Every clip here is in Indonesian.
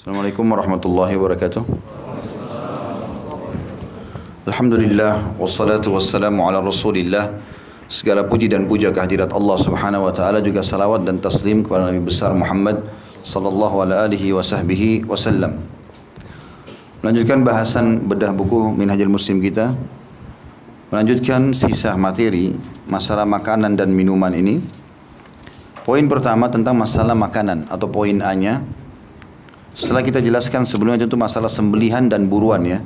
Assalamualaikum warahmatullahi wabarakatuh. Alhamdulillah wassalatu wassalamu ala Rasulillah. Segala puji dan puja kehadirat Allah Subhanahu wa taala juga salawat dan taslim kepada Nabi besar Muhammad sallallahu alaihi wasahbihi wasallam. Melanjutkan bahasan bedah buku Minhajul Muslim kita. Melanjutkan sisa materi masalah makanan dan minuman ini. Poin pertama tentang masalah makanan atau poin A-nya setelah kita jelaskan sebelumnya itu masalah sembelihan dan buruan ya.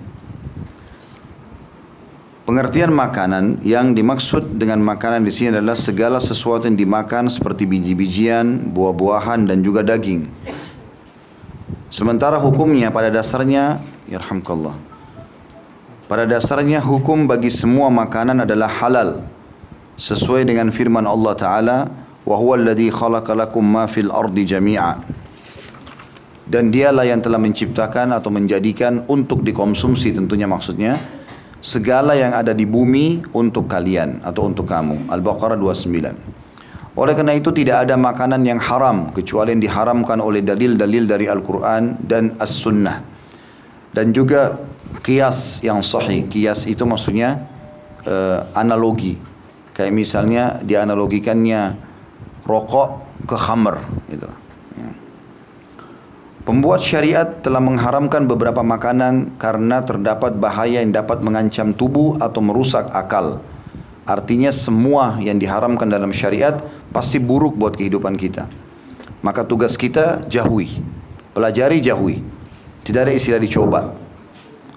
Pengertian makanan yang dimaksud dengan makanan di sini adalah segala sesuatu yang dimakan seperti biji-bijian, buah-buahan dan juga daging. Sementara hukumnya pada dasarnya, yarhamkallah. Pada dasarnya hukum bagi semua makanan adalah halal sesuai dengan firman Allah taala, "Wa huwa alladhi khalaqa lakum ma fil ardi jami'a." Dan dialah yang telah menciptakan atau menjadikan untuk dikonsumsi tentunya maksudnya segala yang ada di bumi untuk kalian atau untuk kamu. Al-Baqarah 29. Oleh karena itu tidak ada makanan yang haram kecuali yang diharamkan oleh dalil-dalil dari Al-Quran dan As-Sunnah. Dan juga kias yang sahih. Kias itu maksudnya uh, analogi. Kayak misalnya dianalogikannya rokok ke khamr. Gitu. Pembuat syariat telah mengharamkan beberapa makanan karena terdapat bahaya yang dapat mengancam tubuh atau merusak akal. Artinya semua yang diharamkan dalam syariat pasti buruk buat kehidupan kita. Maka tugas kita jauhi, pelajari jauhi. Tidak ada istilah dicoba.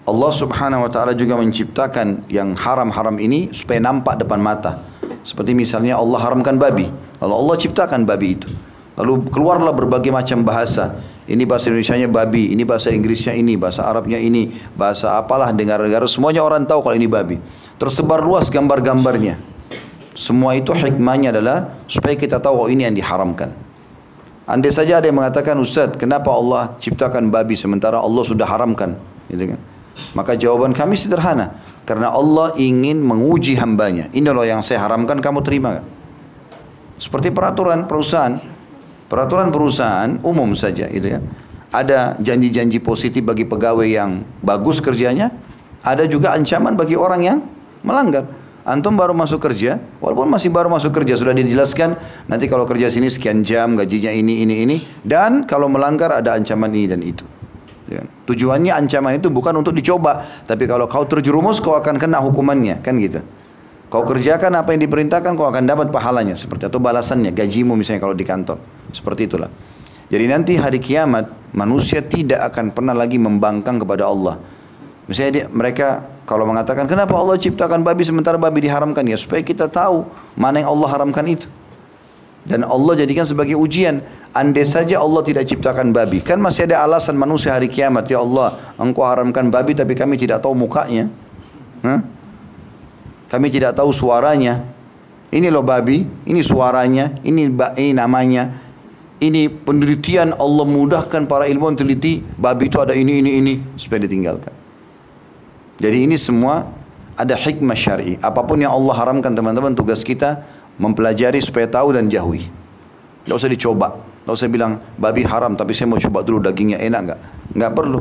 Allah subhanahu wa ta'ala juga menciptakan yang haram-haram ini supaya nampak depan mata. Seperti misalnya Allah haramkan babi. Lalu Allah ciptakan babi itu. Lalu keluarlah berbagai macam bahasa. Ini bahasa Indonesia-nya babi, ini bahasa Inggrisnya ini, bahasa Arabnya ini, bahasa apalah dengar-dengar semuanya orang tahu kalau ini babi. Tersebar luas gambar-gambarnya. Semua itu hikmahnya adalah supaya kita tahu oh ini yang diharamkan. Andai saja ada yang mengatakan Ustaz, kenapa Allah ciptakan babi sementara Allah sudah haramkan? Gitu kan? Maka jawaban kami sederhana. Karena Allah ingin menguji hambanya. Ini loh yang saya haramkan, kamu terima gak? Seperti peraturan perusahaan. Peraturan perusahaan umum saja itu ya. Ada janji-janji positif bagi pegawai yang bagus kerjanya, ada juga ancaman bagi orang yang melanggar. Antum baru masuk kerja, walaupun masih baru masuk kerja sudah dijelaskan nanti kalau kerja sini sekian jam gajinya ini ini ini dan kalau melanggar ada ancaman ini dan itu. Ya. Tujuannya ancaman itu bukan untuk dicoba, tapi kalau kau terjerumus kau akan kena hukumannya, kan gitu. Kau kerjakan apa yang diperintahkan kau akan dapat pahalanya seperti atau balasannya gajimu misalnya kalau di kantor. Seperti itulah. Jadi nanti hari kiamat manusia tidak akan pernah lagi membangkang kepada Allah. Misalnya dia, mereka kalau mengatakan kenapa Allah ciptakan babi sementara babi diharamkan ya supaya kita tahu mana yang Allah haramkan itu. Dan Allah jadikan sebagai ujian. Andai saja Allah tidak ciptakan babi. Kan masih ada alasan manusia hari kiamat. Ya Allah, engkau haramkan babi tapi kami tidak tahu mukanya. Hah? Kami tidak tahu suaranya. Ini loh babi, ini suaranya, ini, ini namanya ini penelitian Allah mudahkan para ilmuwan teliti babi itu ada ini ini ini supaya ditinggalkan. Jadi ini semua ada hikmah syar'i. Apa pun yang Allah haramkan teman-teman tugas kita mempelajari supaya tahu dan jauhi. Tidak usah dicoba. Tidak usah bilang babi haram tapi saya mau coba dulu dagingnya enak enggak? Enggak perlu.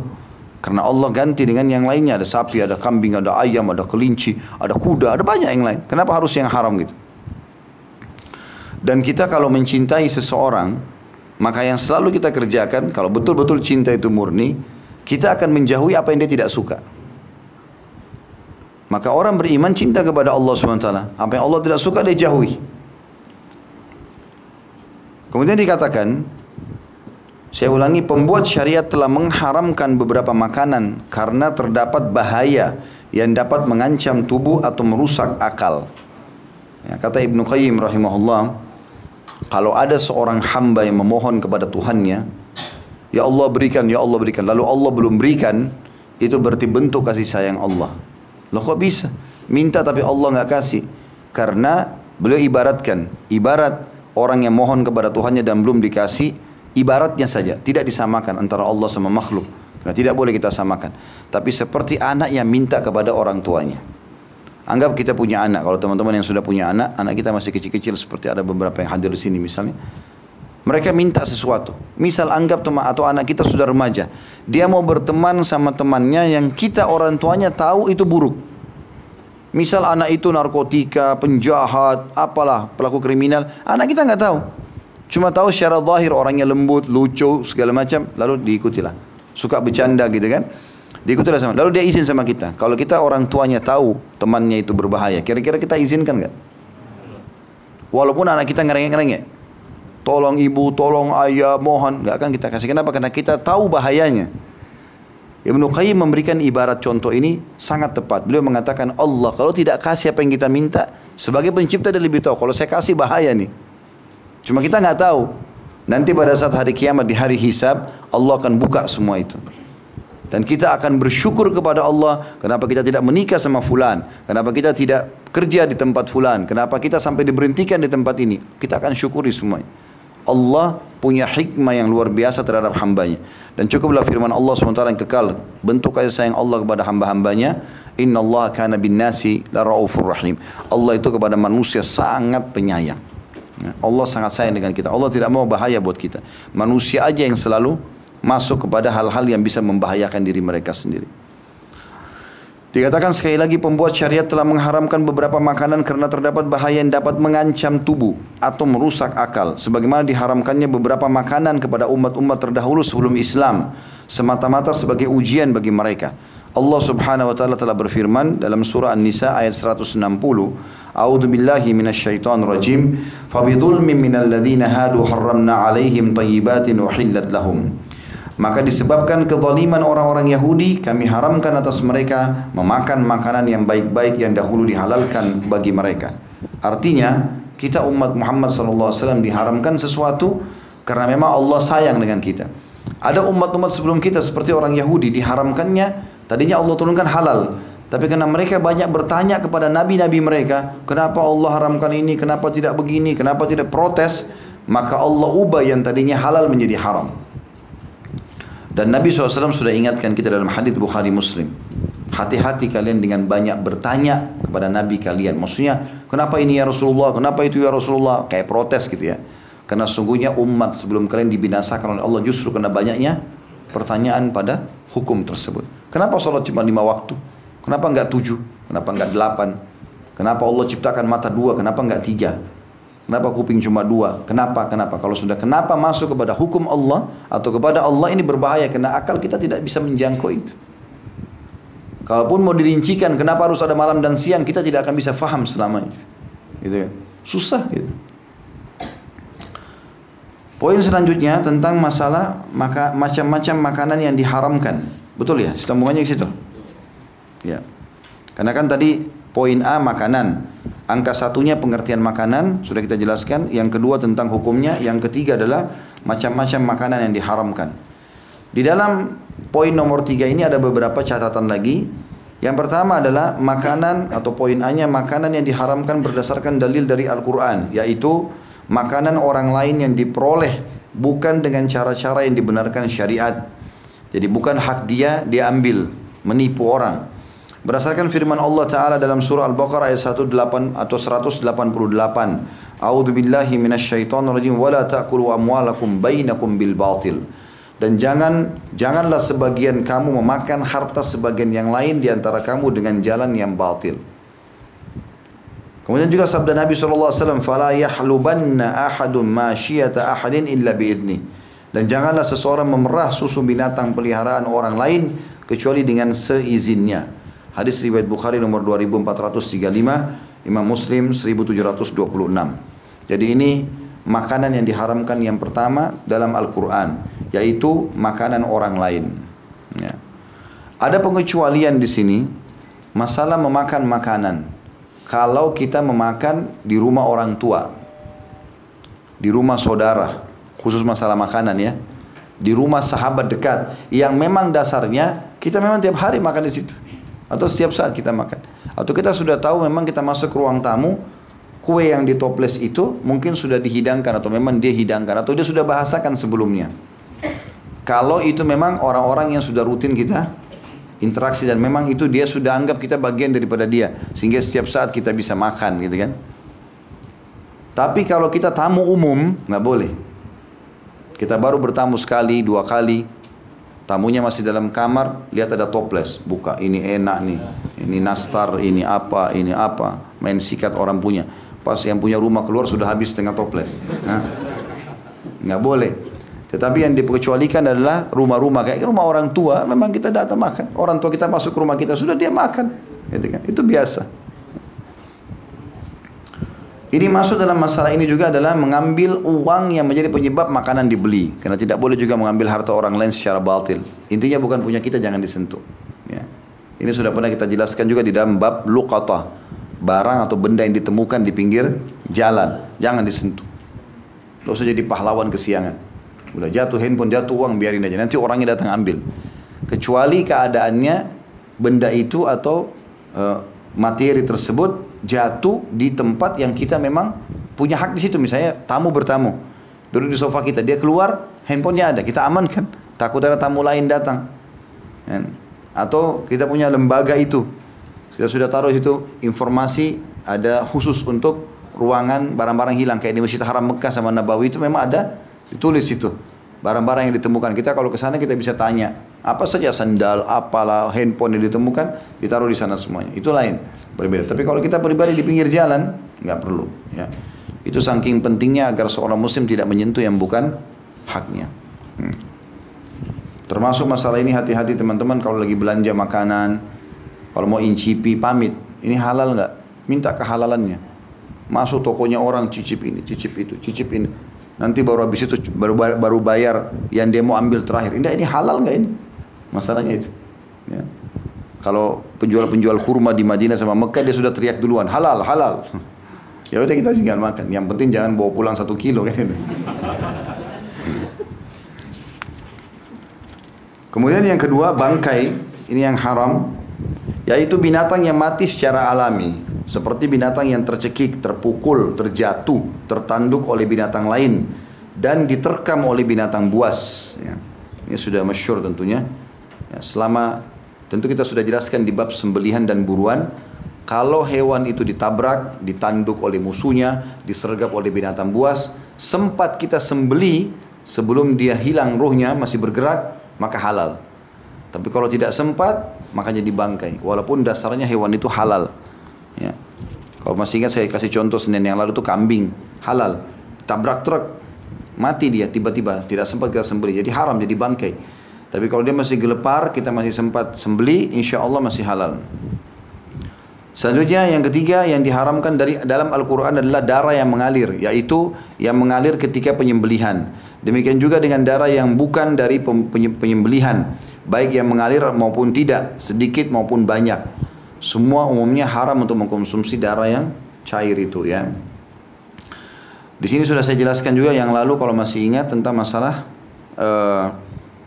Karena Allah ganti dengan yang lainnya. Ada sapi, ada kambing, ada ayam, ada kelinci, ada kuda, ada banyak yang lain. Kenapa harus yang haram gitu? Dan kita kalau mencintai seseorang, maka yang selalu kita kerjakan, kalau betul-betul cinta itu murni, kita akan menjauhi apa yang dia tidak suka. Maka orang beriman cinta kepada Allah SWT. Apa yang Allah tidak suka dia jauhi. Kemudian dikatakan, saya ulangi, pembuat syariat telah mengharamkan beberapa makanan karena terdapat bahaya yang dapat mengancam tubuh atau merusak akal. Ya, kata Ibnu Qayyim rahimahullah, kalau ada seorang hamba yang memohon kepada Tuhannya, Ya Allah berikan, Ya Allah berikan. Lalu Allah belum berikan, itu berarti bentuk kasih sayang Allah. Loh kok bisa? Minta tapi Allah nggak kasih. Karena beliau ibaratkan, ibarat orang yang mohon kepada Tuhannya dan belum dikasih, ibaratnya saja, tidak disamakan antara Allah sama makhluk. Karena tidak boleh kita samakan. Tapi seperti anak yang minta kepada orang tuanya. Anggap kita punya anak. Kalau teman-teman yang sudah punya anak, anak kita masih kecil-kecil seperti ada beberapa yang hadir di sini misalnya. Mereka minta sesuatu. Misal anggap teman atau anak kita sudah remaja. Dia mau berteman sama temannya yang kita orang tuanya tahu itu buruk. Misal anak itu narkotika, penjahat, apalah pelaku kriminal. Anak kita nggak tahu. Cuma tahu secara zahir orangnya lembut, lucu, segala macam. Lalu diikutilah. Suka bercanda gitu kan. Diikutilah sama. Lalu dia izin sama kita. Kalau kita orang tuanya tahu temannya itu berbahaya. Kira-kira kita izinkan nggak? Walaupun anak kita ngerengek-ngerengek. Tolong ibu, tolong ayah, mohon. Nggak akan kita kasih. Kenapa? Karena kita tahu bahayanya. Ibnu Qayyim memberikan ibarat contoh ini sangat tepat. Beliau mengatakan Allah kalau tidak kasih apa yang kita minta, sebagai pencipta dia lebih tahu. Kalau saya kasih bahaya nih. Cuma kita nggak tahu. Nanti pada saat hari kiamat di hari hisab, Allah akan buka semua itu. Dan kita akan bersyukur kepada Allah kenapa kita tidak menikah sama fulan, kenapa kita tidak kerja di tempat fulan, kenapa kita sampai diberhentikan di tempat ini. Kita akan syukuri semuanya. Allah punya hikmah yang luar biasa terhadap hambanya. Dan cukuplah firman Allah SWT yang kekal. Bentuk kasih sayang Allah kepada hamba-hambanya. Inna Allah kana bin nasi la ra'ufur rahim. Allah itu kepada manusia sangat penyayang. Ya, Allah sangat sayang dengan kita. Allah tidak mau bahaya buat kita. Manusia aja yang selalu masuk kepada hal-hal yang bisa membahayakan diri mereka sendiri. Dikatakan sekali lagi pembuat syariat telah mengharamkan beberapa makanan karena terdapat bahaya yang dapat mengancam tubuh atau merusak akal. Sebagaimana diharamkannya beberapa makanan kepada umat-umat terdahulu sebelum Islam. Semata-mata sebagai ujian bagi mereka. Allah subhanahu wa ta'ala telah berfirman dalam surah An-Nisa ayat 160. A'udhu billahi minasyaitan rajim. Fabidulmin minal ladhina hadu harramna alaihim tayyibatin uhillat lahum. Maka disebabkan kezaliman orang-orang Yahudi, kami haramkan atas mereka memakan makanan yang baik-baik yang dahulu dihalalkan bagi mereka. Artinya, kita umat Muhammad SAW diharamkan sesuatu karena memang Allah sayang dengan kita. Ada umat-umat sebelum kita seperti orang Yahudi diharamkannya, tadinya Allah turunkan halal. Tapi karena mereka banyak bertanya kepada nabi-nabi mereka, kenapa Allah haramkan ini, kenapa tidak begini, kenapa tidak protes, maka Allah ubah yang tadinya halal menjadi haram. Dan Nabi SAW sudah ingatkan kita dalam hadis Bukhari Muslim. Hati-hati kalian dengan banyak bertanya kepada Nabi kalian. Maksudnya, kenapa ini ya Rasulullah? Kenapa itu ya Rasulullah? Kayak protes gitu ya. Karena sungguhnya umat sebelum kalian dibinasakan oleh Allah justru karena banyaknya pertanyaan pada hukum tersebut. Kenapa sholat cuma lima waktu? Kenapa enggak tujuh? Kenapa enggak delapan? Kenapa Allah ciptakan mata dua? Kenapa enggak tiga? Kenapa kuping cuma dua? Kenapa? Kenapa? Kalau sudah kenapa masuk kepada hukum Allah atau kepada Allah ini berbahaya karena akal kita tidak bisa menjangkau itu. Kalaupun mau dirincikan kenapa harus ada malam dan siang kita tidak akan bisa faham selama itu. Gitu kan? Susah gitu. Poin selanjutnya tentang masalah maka macam-macam makanan yang diharamkan. Betul ya? Sambungannya ke situ. Ya. Karena kan tadi poin A makanan, Angka satunya pengertian makanan, sudah kita jelaskan. Yang kedua tentang hukumnya. Yang ketiga adalah macam-macam makanan yang diharamkan. Di dalam poin nomor tiga ini ada beberapa catatan lagi. Yang pertama adalah makanan atau poin A-nya makanan yang diharamkan berdasarkan dalil dari Al-Quran. Yaitu makanan orang lain yang diperoleh bukan dengan cara-cara yang dibenarkan syariat. Jadi bukan hak dia, dia ambil, menipu orang. Berdasarkan firman Allah Ta'ala dalam surah Al-Baqarah ayat 18 atau 188. A'udzu billahi rajim amwalakum bainakum bil batil. Dan jangan janganlah sebagian kamu memakan harta sebagian yang lain di antara kamu dengan jalan yang batil. Kemudian juga sabda Nabi SAW, "Fala yahlubanna ahadun masyiyata ahadin illa biidni." Dan janganlah seseorang memerah susu binatang peliharaan orang lain kecuali dengan seizinnya. Hadis riwayat Bukhari nomor 2435, Imam Muslim 1726. Jadi ini makanan yang diharamkan yang pertama dalam Al-Quran, yaitu makanan orang lain. Ya. Ada pengecualian di sini, masalah memakan makanan. Kalau kita memakan di rumah orang tua, di rumah saudara, khusus masalah makanan ya, di rumah sahabat dekat, yang memang dasarnya kita memang tiap hari makan di situ. Atau setiap saat kita makan. Atau kita sudah tahu memang kita masuk ke ruang tamu, kue yang ditoples itu mungkin sudah dihidangkan atau memang dia hidangkan atau dia sudah bahasakan sebelumnya. Kalau itu memang orang-orang yang sudah rutin kita interaksi dan memang itu dia sudah anggap kita bagian daripada dia sehingga setiap saat kita bisa makan gitu kan. Tapi kalau kita tamu umum nggak boleh. Kita baru bertamu sekali, dua kali, tamunya masih dalam kamar, lihat ada toples, buka, ini enak nih, ini nastar, ini apa, ini apa, main sikat orang punya. Pas yang punya rumah keluar sudah habis setengah toples. Nggak boleh. Tetapi yang diperkecualikan adalah rumah-rumah kayak rumah orang tua, memang kita datang makan. Orang tua kita masuk ke rumah kita sudah dia makan, gitu kan? Itu biasa. Ini masuk dalam masalah ini juga adalah mengambil uang yang menjadi penyebab makanan dibeli. Karena tidak boleh juga mengambil harta orang lain secara batil. Intinya bukan punya kita jangan disentuh. Ya. Ini sudah pernah kita jelaskan juga di dalam bab luqata. Barang atau benda yang ditemukan di pinggir jalan. Jangan disentuh. Tidak usah jadi pahlawan kesiangan. Udah jatuh handphone, jatuh uang, biarin aja. Nanti orangnya datang ambil. Kecuali keadaannya benda itu atau uh, materi tersebut jatuh di tempat yang kita memang punya hak di situ. Misalnya tamu bertamu, duduk di sofa kita, dia keluar, handphonenya ada, kita amankan. Takut ada tamu lain datang. Kan? Atau kita punya lembaga itu, kita sudah taruh itu informasi ada khusus untuk ruangan barang-barang hilang kayak di Masjid Haram Mekah sama Nabawi itu memang ada ditulis itu barang-barang yang ditemukan kita kalau ke sana kita bisa tanya apa saja sandal apalah handphone yang ditemukan ditaruh di sana semuanya itu lain berbeda. Tapi kalau kita pribadi di pinggir jalan, nggak perlu. Ya. Itu saking pentingnya agar seorang muslim tidak menyentuh yang bukan haknya. Hmm. Termasuk masalah ini hati-hati teman-teman kalau lagi belanja makanan, kalau mau incipi pamit, ini halal nggak? Minta kehalalannya. Masuk tokonya orang cicip ini, cicip itu, cicip ini. Nanti baru habis itu baru baru bayar yang mau ambil terakhir. Ini ini halal nggak ini? Masalahnya itu. Ya. Kalau penjual-penjual kurma di Madinah sama Mekah dia sudah teriak duluan halal halal. Ya udah kita tinggal makan. Yang penting jangan bawa pulang satu kilo kan. Kemudian yang kedua bangkai ini yang haram yaitu binatang yang mati secara alami seperti binatang yang tercekik, terpukul, terjatuh, tertanduk oleh binatang lain dan diterkam oleh binatang buas. Ya. Ini sudah masyur tentunya. Ya, selama Tentu kita sudah jelaskan di bab sembelihan dan buruan. Kalau hewan itu ditabrak, ditanduk oleh musuhnya, disergap oleh binatang buas, sempat kita sembeli sebelum dia hilang rohnya masih bergerak, maka halal. Tapi kalau tidak sempat, maka jadi bangkai. Walaupun dasarnya hewan itu halal. Kalau masih ingat saya kasih contoh Senin yang lalu itu kambing halal. Tabrak truk, mati dia tiba-tiba, tidak sempat kita sembeli. Jadi haram, jadi bangkai. Tapi kalau dia masih gelepar, kita masih sempat sembeli, insya Allah masih halal. Selanjutnya yang ketiga yang diharamkan dari dalam Al-Quran adalah darah yang mengalir, yaitu yang mengalir ketika penyembelihan. Demikian juga dengan darah yang bukan dari penyembelihan, baik yang mengalir maupun tidak, sedikit maupun banyak. Semua umumnya haram untuk mengkonsumsi darah yang cair itu ya. Di sini sudah saya jelaskan juga yang lalu kalau masih ingat tentang masalah uh,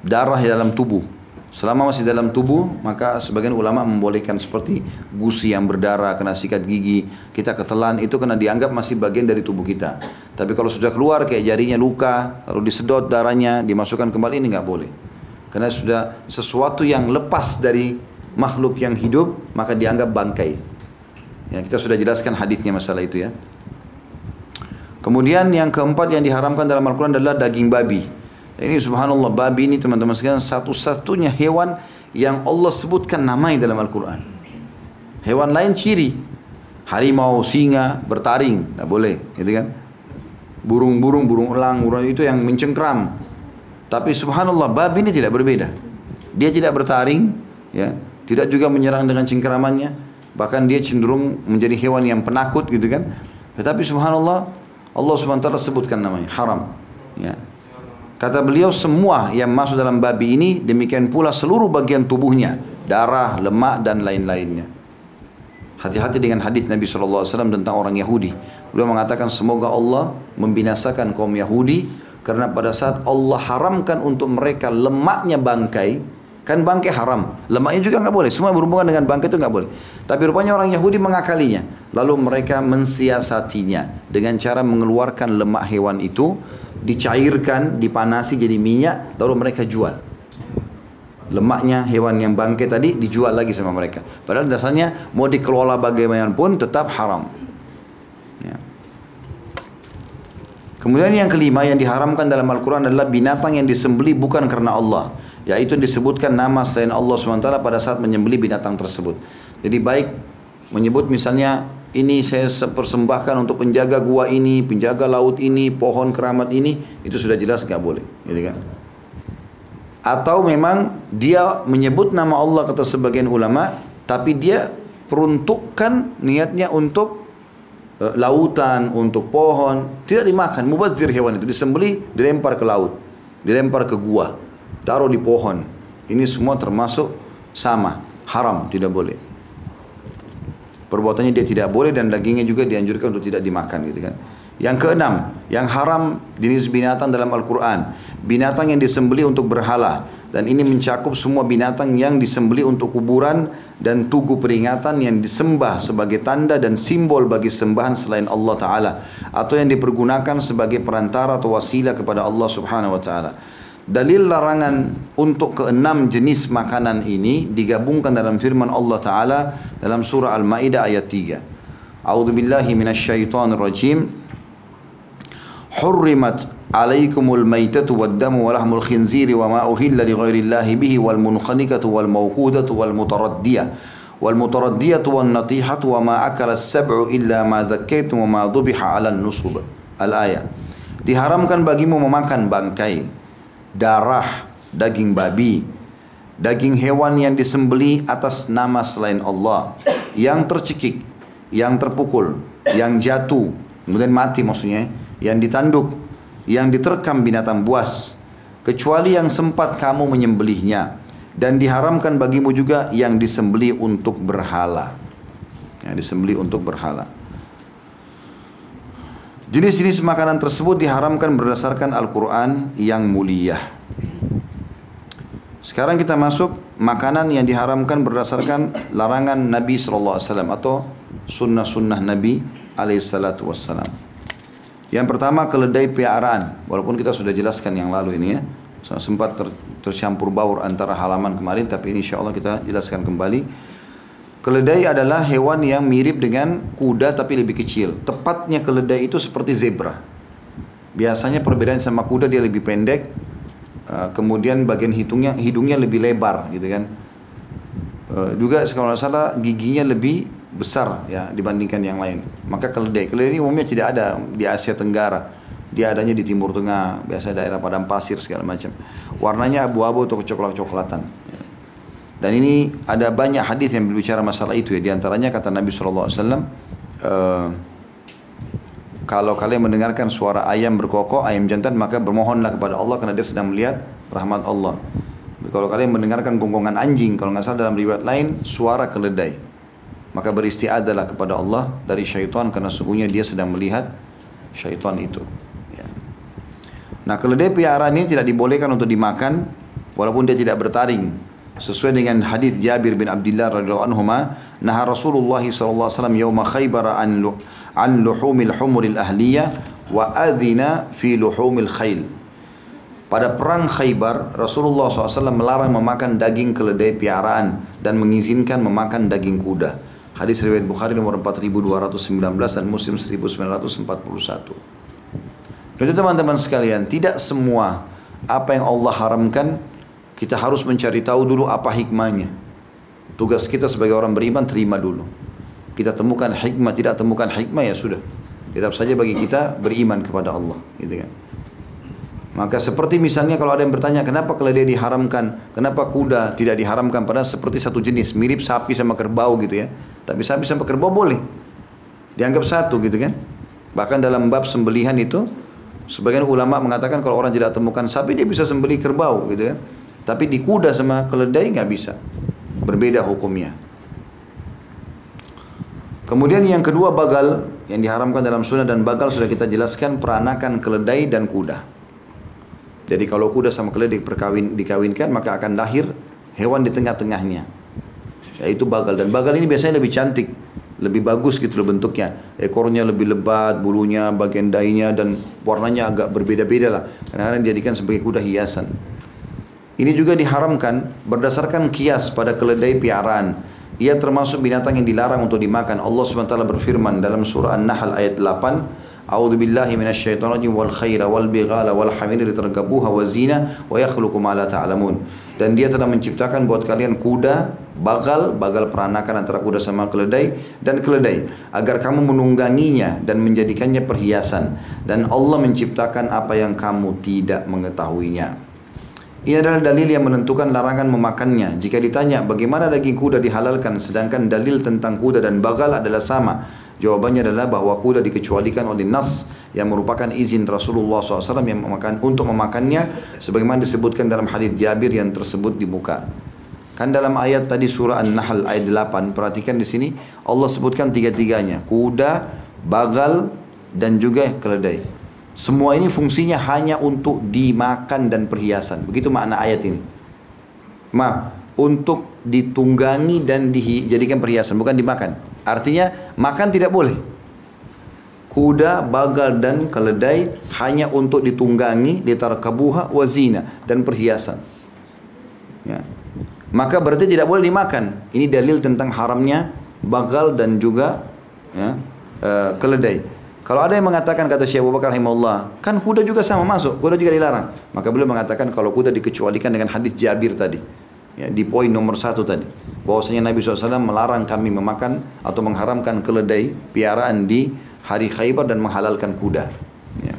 darah dalam tubuh. Selama masih dalam tubuh, maka sebagian ulama membolehkan seperti gusi yang berdarah, kena sikat gigi, kita ketelan, itu kena dianggap masih bagian dari tubuh kita. Tapi kalau sudah keluar kayak jarinya luka, lalu disedot darahnya, dimasukkan kembali, ini nggak boleh. Karena sudah sesuatu yang lepas dari makhluk yang hidup, maka dianggap bangkai. Ya, kita sudah jelaskan hadisnya masalah itu ya. Kemudian yang keempat yang diharamkan dalam Al-Quran adalah daging babi. Ini subhanallah babi ini teman-teman sekalian satu-satunya hewan yang Allah sebutkan namanya dalam Al-Quran. Hewan lain ciri. Harimau, singa, bertaring. Tak boleh. Gitu kan? Burung-burung, burung elang, burung itu yang mencengkram. Tapi subhanallah babi ini tidak berbeda. Dia tidak bertaring. ya, Tidak juga menyerang dengan cengkramannya. Bahkan dia cenderung menjadi hewan yang penakut gitu kan. Tetapi subhanallah Allah subhanahu wa sebutkan namanya. Haram. Ya. Kata beliau semua yang masuk dalam babi ini demikian pula seluruh bagian tubuhnya, darah, lemak dan lain-lainnya. Hati-hati dengan hadis Nabi SAW tentang orang Yahudi. Beliau mengatakan semoga Allah membinasakan kaum Yahudi karena pada saat Allah haramkan untuk mereka lemaknya bangkai, kan bangkai haram, lemaknya juga nggak boleh. Semua berhubungan dengan bangkai itu nggak boleh. Tapi rupanya orang Yahudi mengakalinya, lalu mereka mensiasatinya dengan cara mengeluarkan lemak hewan itu dicairkan, dipanasi jadi minyak, lalu mereka jual. Lemaknya hewan yang bangkai tadi dijual lagi sama mereka. Padahal dasarnya mau dikelola bagaimanapun tetap haram. Ya. Kemudian yang kelima yang diharamkan dalam Al-Quran adalah binatang yang disembeli bukan karena Allah. Yaitu disebutkan nama selain Allah SWT pada saat menyembeli binatang tersebut. Jadi baik menyebut misalnya ini saya persembahkan untuk penjaga gua ini, penjaga laut ini, pohon keramat ini, itu sudah jelas nggak boleh, gitu kan? Atau memang dia menyebut nama Allah kata sebagian ulama, tapi dia peruntukkan niatnya untuk uh, lautan, untuk pohon, tidak dimakan, mubazir hewan itu disembeli, dilempar ke laut, dilempar ke gua, taruh di pohon. Ini semua termasuk sama, haram, tidak boleh perbuatannya dia tidak boleh dan dagingnya juga dianjurkan untuk tidak dimakan gitu kan. Yang keenam, yang haram jenis binatang dalam Al-Quran. Binatang yang disembeli untuk berhala. Dan ini mencakup semua binatang yang disembeli untuk kuburan dan tugu peringatan yang disembah sebagai tanda dan simbol bagi sembahan selain Allah Ta'ala. Atau yang dipergunakan sebagai perantara atau wasilah kepada Allah Subhanahu Wa Ta'ala. Dalil larangan untuk keenam jenis makanan ini digabungkan dalam firman Allah Ta'ala dalam surah Al-Ma'idah ayat 3. A'udhu billahi minasyaitonir rajim. Hurrimat alaikumul maitatu wad damu wa lahmul khinziri wa ma uhilla li bihi wal munkhaniqatu wal mawqudatu wal mutaraddiyah wal mutaraddiyatu natihatu wa ma akala as-sab'u illa ma wa ma an-nusub. Al-ayah. Diharamkan bagimu memakan bangkai darah, daging babi, daging hewan yang disembeli atas nama selain Allah, yang tercekik, yang terpukul, yang jatuh, kemudian mati maksudnya, yang ditanduk, yang diterkam binatang buas, kecuali yang sempat kamu menyembelihnya dan diharamkan bagimu juga yang disembeli untuk berhala. Yang disembeli untuk berhala. Jenis-jenis makanan tersebut diharamkan berdasarkan Al-Quran yang mulia. Sekarang kita masuk makanan yang diharamkan berdasarkan larangan Nabi SAW atau sunnah-sunnah Nabi SAW. Yang pertama keledai piaraan. Walaupun kita sudah jelaskan yang lalu ini ya. Sempat ter, tercampur baur antara halaman kemarin tapi ini insya Allah kita jelaskan kembali. Keledai adalah hewan yang mirip dengan kuda tapi lebih kecil. Tepatnya keledai itu seperti zebra. Biasanya perbedaan sama kuda dia lebih pendek, uh, kemudian bagian hidungnya hidungnya lebih lebar gitu kan. Uh, juga kalau salah giginya lebih besar ya dibandingkan yang lain. Maka keledai, keledai ini umumnya tidak ada di Asia Tenggara. Dia adanya di Timur Tengah, biasa daerah padang pasir segala macam. Warnanya abu-abu atau coklat-coklatan. Dan ini ada banyak hadis yang berbicara masalah itu ya. Di antaranya kata Nabi SAW, eh, kalau kalian mendengarkan suara ayam berkokok, ayam jantan, maka bermohonlah kepada Allah karena dia sedang melihat rahmat Allah. Kalau kalian mendengarkan gonggongan anjing, kalau nggak salah dalam riwayat lain, suara keledai. Maka beristiadalah kepada Allah dari syaitan karena sungguhnya dia sedang melihat syaitan itu. Ya. Nah keledai piaraan ini tidak dibolehkan untuk dimakan walaupun dia tidak bertaring sesuai dengan hadis Jabir bin Abdullah radhiyallahu anhu nah Rasulullah sallallahu alaihi wasallam yaum Khaybar an an luhumil humuril ahliyah wa adhina fi luhumil khayl pada perang Khaybar, Rasulullah SAW melarang memakan daging keledai piaraan dan mengizinkan memakan daging kuda. Hadis riwayat Bukhari nomor 4219 dan Muslim 1941. Jadi teman-teman sekalian, tidak semua apa yang Allah haramkan kita harus mencari tahu dulu apa hikmahnya. Tugas kita sebagai orang beriman terima dulu. Kita temukan hikmah, tidak temukan hikmah ya sudah. Tetap saja bagi kita beriman kepada Allah, gitu kan. Maka seperti misalnya kalau ada yang bertanya kenapa keledai diharamkan, kenapa kuda tidak diharamkan padahal seperti satu jenis, mirip sapi sama kerbau gitu ya. Tapi sapi sama kerbau boleh. Dianggap satu gitu kan. Bahkan dalam bab sembelihan itu sebagian ulama mengatakan kalau orang tidak temukan sapi dia bisa sembelih kerbau gitu kan. Tapi di kuda sama keledai nggak bisa. Berbeda hukumnya. Kemudian yang kedua bagal yang diharamkan dalam sunnah dan bagal sudah kita jelaskan peranakan keledai dan kuda. Jadi kalau kuda sama keledai perkawin, dikawinkan maka akan lahir hewan di tengah-tengahnya. Yaitu bagal dan bagal ini biasanya lebih cantik, lebih bagus gitu loh bentuknya. Ekornya lebih lebat, bulunya, bagian dainya dan warnanya agak berbeda-beda lah. Kadang-kadang dijadikan sebagai kuda hiasan. Ini juga diharamkan berdasarkan kias pada keledai piaraan. Ia termasuk binatang yang dilarang untuk dimakan. Allah SWT berfirman dalam surah An-Nahl ayat 8, A'udzu billahi minasyaitonir rajim wal khaira wal bighala wal hamira litarkabuha wa zina wa yakhluqu ma la ta'lamun. Dan dia telah menciptakan buat kalian kuda, bagal, bagal peranakan antara kuda sama keledai dan keledai agar kamu menungganginya dan menjadikannya perhiasan dan Allah menciptakan apa yang kamu tidak mengetahuinya. Ini adalah dalil yang menentukan larangan memakannya. Jika ditanya bagaimana daging kuda dihalalkan sedangkan dalil tentang kuda dan bagal adalah sama. Jawabannya adalah bahwa kuda dikecualikan oleh nas yang merupakan izin Rasulullah SAW yang memakan untuk memakannya sebagaimana disebutkan dalam hadis Jabir yang tersebut di muka. Kan dalam ayat tadi surah An-Nahl ayat 8 perhatikan di sini Allah sebutkan tiga-tiganya kuda, bagal dan juga keledai. Semua ini fungsinya hanya untuk dimakan dan perhiasan. Begitu makna ayat ini. Ma, untuk ditunggangi dan dijadikan perhiasan, bukan dimakan. Artinya makan tidak boleh. Kuda, bagal dan keledai hanya untuk ditunggangi, ditarkabuha wazina dan perhiasan. Ya. Maka berarti tidak boleh dimakan. Ini dalil tentang haramnya bagal dan juga ya, uh, keledai. Kalau ada yang mengatakan kata Syekh Abu Bakar rahimahullah, kan kuda juga sama masuk, kuda juga dilarang. Maka beliau mengatakan kalau kuda dikecualikan dengan hadis Jabir tadi. Ya, di poin nomor satu tadi bahwasanya Nabi SAW melarang kami memakan atau mengharamkan keledai piaraan di hari Khaybar dan menghalalkan kuda. Ya.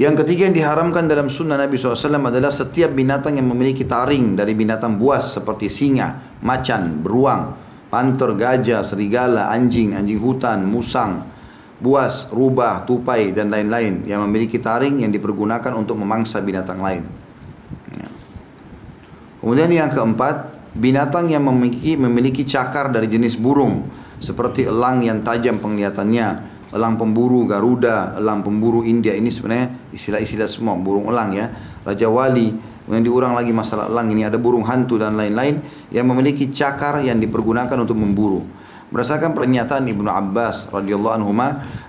Yang ketiga yang diharamkan dalam sunnah Nabi SAW adalah setiap binatang yang memiliki taring dari binatang buas seperti singa, macan, beruang, panter, gajah, serigala, anjing, anjing hutan, musang, buas, rubah, tupai, dan lain-lain yang memiliki taring yang dipergunakan untuk memangsa binatang lain. Kemudian yang keempat, binatang yang memiliki memiliki cakar dari jenis burung seperti elang yang tajam penglihatannya, elang pemburu Garuda, elang pemburu India ini sebenarnya istilah-istilah semua burung elang ya. Raja Wali, kemudian diurang lagi masalah elang ini ada burung hantu dan lain-lain yang memiliki cakar yang dipergunakan untuk memburu. Berdasarkan pernyataan Ibnu Abbas radhiyallahu anhu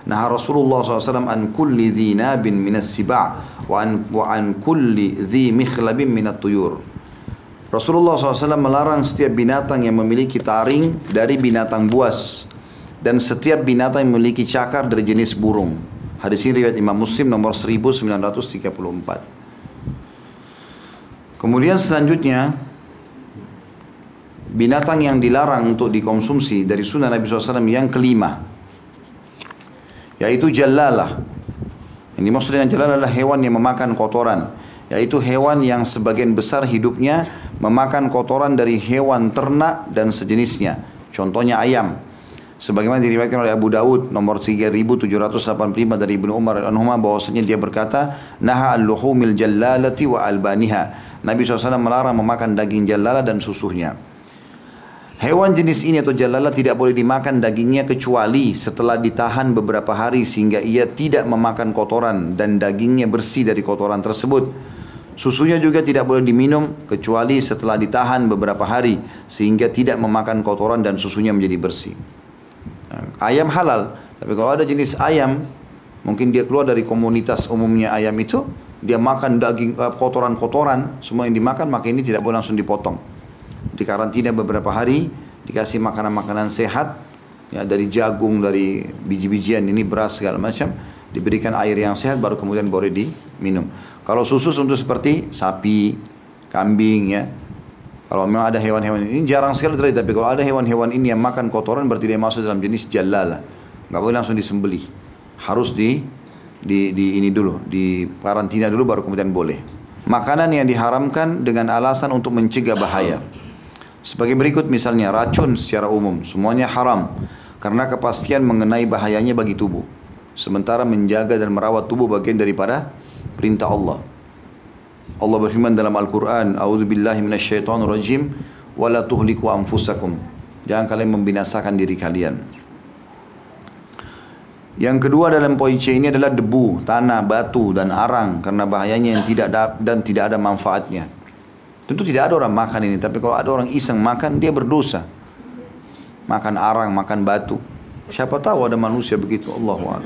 nah Rasulullah SAW an kulli dhi nabin minas siba' wa an, wa an kulli dhi mikhlabin minat tuyur. Rasulullah SAW melarang setiap binatang yang memiliki taring dari binatang buas dan setiap binatang yang memiliki cakar dari jenis burung. Hadis ini riwayat Imam Muslim nomor 1934. Kemudian selanjutnya binatang yang dilarang untuk dikonsumsi dari sunnah Nabi SAW yang kelima yaitu jalalah. Ini maksud dengan jalalah adalah hewan yang memakan kotoran yaitu hewan yang sebagian besar hidupnya memakan kotoran dari hewan ternak dan sejenisnya. Contohnya ayam. Sebagaimana diriwayatkan oleh Abu Daud nomor 3785 dari Ibnu Umar anhuma bahwasanya dia berkata, "Naha al-luhumil jallalati wa albaniha." Nabi SAW melarang memakan daging jallala dan susunya. Hewan jenis ini atau jalala tidak boleh dimakan dagingnya kecuali setelah ditahan beberapa hari sehingga ia tidak memakan kotoran dan dagingnya bersih dari kotoran tersebut. Susunya juga tidak boleh diminum kecuali setelah ditahan beberapa hari sehingga tidak memakan kotoran dan susunya menjadi bersih. Ayam halal, tapi kalau ada jenis ayam mungkin dia keluar dari komunitas umumnya ayam itu, dia makan daging eh, kotoran-kotoran, semua yang dimakan maka ini tidak boleh langsung dipotong. Di karantina beberapa hari, dikasih makanan-makanan sehat ya dari jagung, dari biji-bijian ini beras segala macam, diberikan air yang sehat baru kemudian boleh diminum. Kalau susu untuk seperti sapi, kambing ya. Kalau memang ada hewan-hewan ini jarang sekali terjadi. Tapi kalau ada hewan-hewan ini yang makan kotoran berarti dia masuk dalam jenis jalala. Gak boleh langsung disembelih. Harus di di, di ini dulu, di karantina dulu baru kemudian boleh. Makanan yang diharamkan dengan alasan untuk mencegah bahaya. Sebagai berikut misalnya racun secara umum semuanya haram karena kepastian mengenai bahayanya bagi tubuh. Sementara menjaga dan merawat tubuh bagian daripada perintah Allah. Allah berfirman dalam Al-Quran, A'udhu billahi minasyaitonir rajim, wa la tuhliku anfusakum. Jangan kalian membinasakan diri kalian. Yang kedua dalam poin C ini adalah debu, tanah, batu dan arang karena bahayanya yang tidak ada, dan tidak ada manfaatnya. Tentu tidak ada orang makan ini, tapi kalau ada orang iseng makan dia berdosa. Makan arang, makan batu. Siapa tahu ada manusia begitu, Allah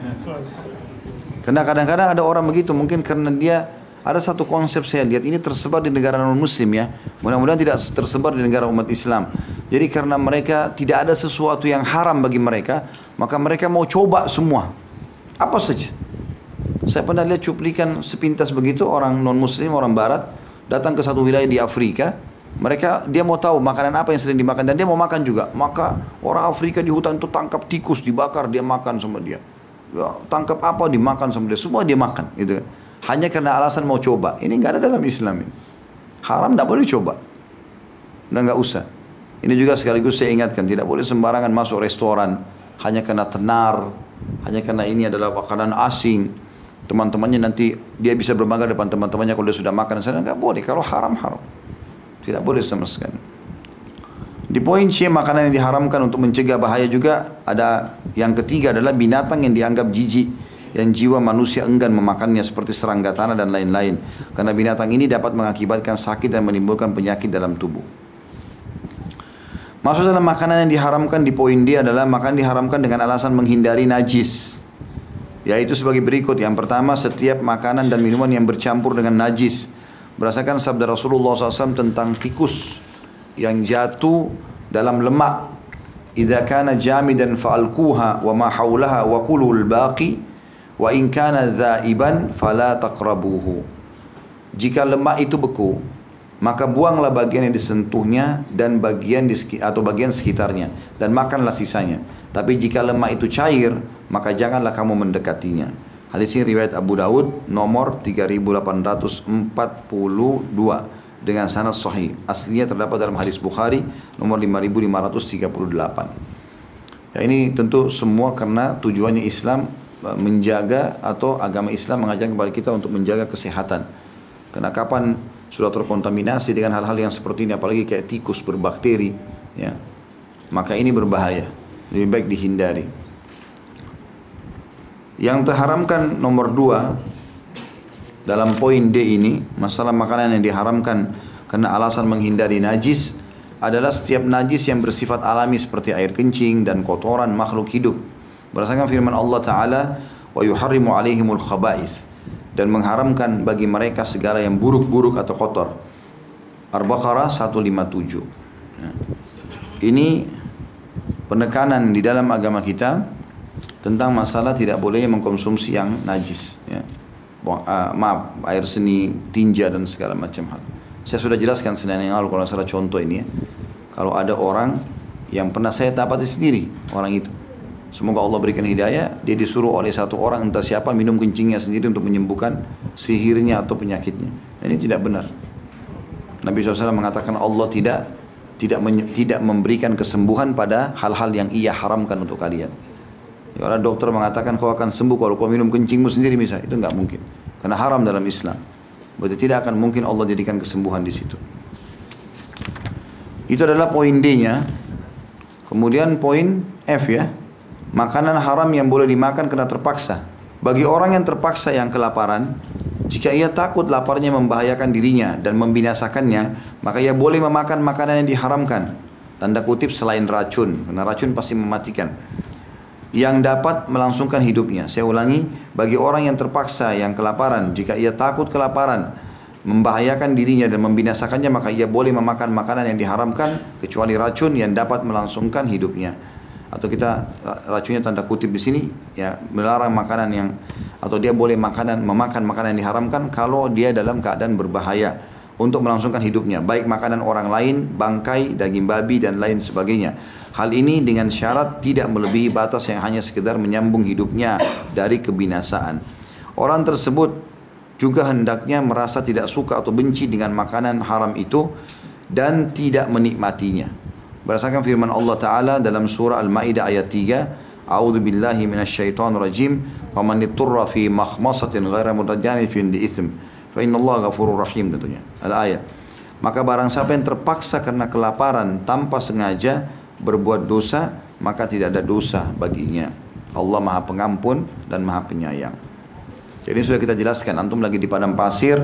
Karena kadang-kadang ada orang begitu mungkin karena dia ada satu konsep saya lihat ini tersebar di negara non muslim ya. Mudah-mudahan tidak tersebar di negara umat Islam. Jadi karena mereka tidak ada sesuatu yang haram bagi mereka, maka mereka mau coba semua. Apa saja. Saya pernah lihat cuplikan sepintas begitu orang non muslim, orang barat datang ke satu wilayah di Afrika, mereka dia mau tahu makanan apa yang sering dimakan dan dia mau makan juga. Maka orang Afrika di hutan itu tangkap tikus dibakar dia makan sama dia. Ya, tangkap apa dimakan sama dia, semua dia makan gitu kan. Hanya karena alasan mau coba. Ini nggak ada dalam Islam ini. Haram tidak boleh coba. Dan nggak usah. Ini juga sekaligus saya ingatkan, tidak boleh sembarangan masuk restoran hanya karena tenar, hanya karena ini adalah makanan asing. Teman-temannya nanti dia bisa berbangga depan teman-temannya kalau dia sudah makan sana nggak boleh. Kalau haram haram, tidak boleh sama sekali. Di poin C makanan yang diharamkan untuk mencegah bahaya juga ada yang ketiga adalah binatang yang dianggap jijik yang jiwa manusia enggan memakannya seperti serangga tanah dan lain-lain. Karena binatang ini dapat mengakibatkan sakit dan menimbulkan penyakit dalam tubuh. Masuk dalam makanan yang diharamkan di poin D adalah makan diharamkan dengan alasan menghindari najis. Yaitu sebagai berikut. Yang pertama, setiap makanan dan minuman yang bercampur dengan najis. Berdasarkan sabda Rasulullah SAW tentang tikus yang jatuh dalam lemak. Idza kana jamidan fa'alquha wa ma haulaha wa kulul baqi Wa in kana dhaiban fala taqrabuhu. Jika lemak itu beku, maka buanglah bagian yang disentuhnya dan bagian di, atau bagian sekitarnya dan makanlah sisanya. Tapi jika lemak itu cair, maka janganlah kamu mendekatinya. Hadis ini riwayat Abu Daud nomor 3842 dengan sanad sahih. Aslinya terdapat dalam hadis Bukhari nomor 5538. Ya ini tentu semua karena tujuannya Islam menjaga atau agama Islam mengajar kepada kita untuk menjaga kesehatan. Karena kapan sudah terkontaminasi dengan hal-hal yang seperti ini, apalagi kayak tikus berbakteri, ya, maka ini berbahaya. Lebih baik dihindari. Yang terharamkan nomor dua dalam poin D ini, masalah makanan yang diharamkan karena alasan menghindari najis adalah setiap najis yang bersifat alami seperti air kencing dan kotoran makhluk hidup Berdasarkan firman Allah Ta'ala, wa yuharrimu alaihimul khaba'ith dan mengharamkan bagi mereka segala yang buruk-buruk atau kotor. Ar-Baqarah 157. Ya. Ini penekanan di dalam agama kita tentang masalah tidak bolehnya mengkonsumsi yang najis. Ya. Uh, maaf, air seni, tinja dan segala macam hal. Saya sudah jelaskan Senin yang lalu kalau salah contoh ini ya. Kalau ada orang yang pernah saya dapati sendiri orang itu Semoga Allah berikan hidayah. Dia disuruh oleh satu orang entah siapa minum kencingnya sendiri untuk menyembuhkan sihirnya atau penyakitnya. Ini tidak benar. Nabi SAW mengatakan Allah tidak tidak tidak memberikan kesembuhan pada hal-hal yang ia haramkan untuk kalian. Kalau dokter mengatakan kau akan sembuh kalau kau minum kencingmu sendiri misalnya, itu nggak mungkin. Karena haram dalam Islam. Berarti tidak akan mungkin Allah jadikan kesembuhan di situ. Itu adalah poin D-nya. Kemudian poin F ya. Makanan haram yang boleh dimakan karena terpaksa. Bagi orang yang terpaksa yang kelaparan, jika ia takut laparnya membahayakan dirinya dan membinasakannya, maka ia boleh memakan makanan yang diharamkan. Tanda kutip selain racun, karena racun pasti mematikan. Yang dapat melangsungkan hidupnya. Saya ulangi, bagi orang yang terpaksa yang kelaparan, jika ia takut kelaparan, membahayakan dirinya dan membinasakannya, maka ia boleh memakan makanan yang diharamkan, kecuali racun yang dapat melangsungkan hidupnya atau kita racunnya tanda kutip di sini ya melarang makanan yang atau dia boleh makanan memakan makanan yang diharamkan kalau dia dalam keadaan berbahaya untuk melangsungkan hidupnya. Baik makanan orang lain bangkai daging babi dan lain sebagainya. Hal ini dengan syarat tidak melebihi batas yang hanya sekedar menyambung hidupnya dari kebinasaan. Orang tersebut juga hendaknya merasa tidak suka atau benci dengan makanan haram itu dan tidak menikmatinya Berdasarkan firman Allah Ta'ala dalam surah Al-Ma'idah ayat 3, A'udzu billahi minasyaitonir rajim, "Faman ittara fi makhmasatin ghaira mutajanifin li itsm, fa innallaha ghafurur rahim." tentunya. Al-ayat. Maka barang siapa yang terpaksa karena kelaparan tanpa sengaja berbuat dosa, maka tidak ada dosa baginya. Allah Maha Pengampun dan Maha Penyayang. Jadi sudah kita jelaskan, antum lagi di padang pasir,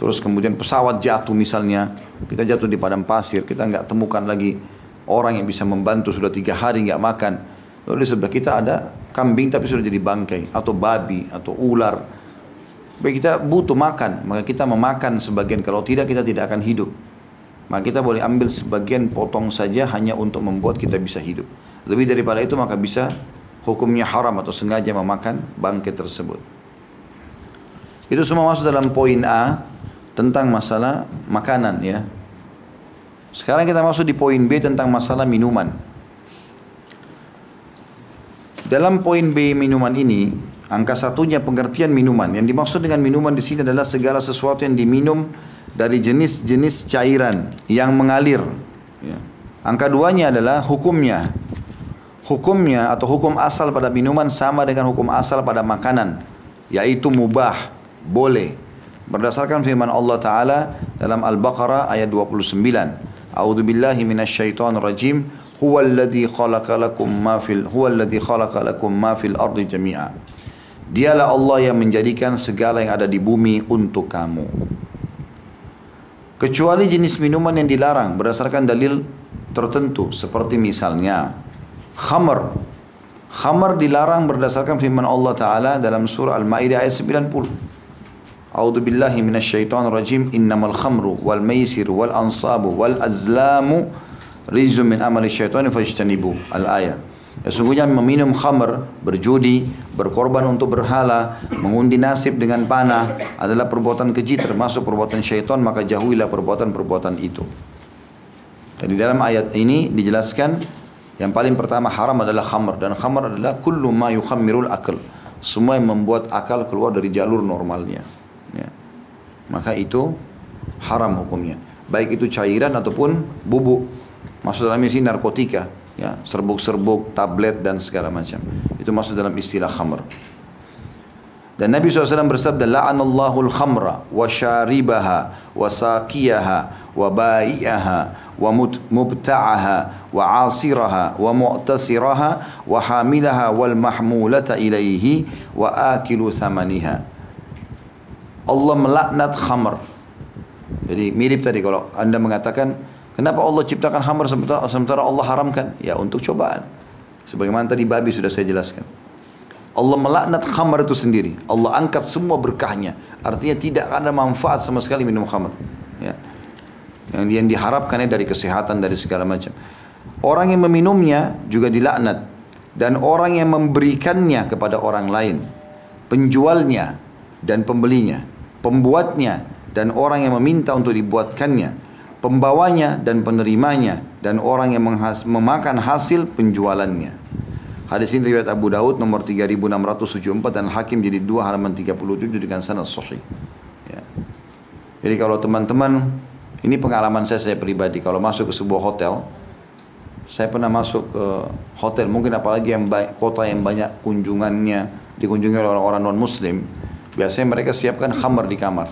terus kemudian pesawat jatuh misalnya, kita jatuh di padang pasir, kita nggak temukan lagi orang yang bisa membantu sudah tiga hari nggak makan. Lalu di sebelah kita ada kambing tapi sudah jadi bangkai atau babi atau ular. Baik kita butuh makan, maka kita memakan sebagian. Kalau tidak kita tidak akan hidup. Maka kita boleh ambil sebagian potong saja hanya untuk membuat kita bisa hidup. Lebih daripada itu maka bisa hukumnya haram atau sengaja memakan bangkai tersebut. Itu semua masuk dalam poin A tentang masalah makanan ya. Sekarang kita masuk di poin B tentang masalah minuman. Dalam poin B minuman ini, angka satunya pengertian minuman. Yang dimaksud dengan minuman di sini adalah segala sesuatu yang diminum dari jenis-jenis cairan yang mengalir. Ya. Angka duanya adalah hukumnya. Hukumnya atau hukum asal pada minuman sama dengan hukum asal pada makanan, yaitu mubah, boleh. Berdasarkan firman Allah Ta'ala dalam Al-Baqarah ayat 29. A'udzu billahi minasyaitonir rajim huwa alladhi khalaqa lakum ma fil huwa alladhi khalaqa lakum ma fil ardi jami'a. Dialah Allah yang menjadikan segala yang ada di bumi untuk kamu. Kecuali jenis minuman yang dilarang berdasarkan dalil tertentu seperti misalnya khamar. Khamar dilarang berdasarkan firman Allah Taala dalam surah Al-Maidah ayat 90. A'udzu billahi minasyaitonir rajim. Innamal khamru wal maisir wal ansabu wal azlamu rizum min amali syaitani fajtanibu al-ayat Sesungguhnya meminum khamr, berjudi, berkorban untuk berhala, mengundi nasib dengan panah adalah perbuatan keji termasuk perbuatan syaitan maka jauhilah perbuatan-perbuatan itu. Jadi dalam ayat ini dijelaskan yang paling pertama haram adalah khamr dan khamr adalah kullu ma yukhammirul akal. Semua yang membuat akal keluar dari jalur normalnya. Ya. Maka itu haram hukumnya. Baik itu cairan ataupun bubuk Masuk dalam sini narkotika, ya, serbuk-serbuk, tablet dan segala macam. Itu masuk dalam istilah khamr. Dan Nabi SAW bersabda, La'anallahu al-khamra wa syaribaha wa saqiyaha wa bai'aha wa mubta'aha wa asiraha wa mu'tasiraha wa hamilaha wal mahmulata ilaihi wa akilu thamaniha. Allah melaknat khamr. Jadi mirip tadi kalau anda mengatakan Kenapa Allah ciptakan hamar sementara Allah haramkan? Ya untuk cobaan. Sebagaimana tadi babi sudah saya jelaskan. Allah melaknat khamar itu sendiri. Allah angkat semua berkahnya. Artinya tidak ada manfaat sama sekali minum khamar. Ya. Yang, yang diharapkannya dari kesehatan, dari segala macam. Orang yang meminumnya juga dilaknat. Dan orang yang memberikannya kepada orang lain. Penjualnya dan pembelinya. Pembuatnya dan orang yang meminta untuk dibuatkannya pembawanya dan penerimanya dan orang yang memakan hasil penjualannya. Hadis ini riwayat Abu Daud nomor 3674 dan Hakim jadi dua halaman 37 dengan sanad sahih. Ya. Jadi kalau teman-teman ini pengalaman saya saya pribadi kalau masuk ke sebuah hotel saya pernah masuk ke hotel mungkin apalagi yang kota yang banyak kunjungannya dikunjungi oleh orang-orang non muslim biasanya mereka siapkan khamar di kamar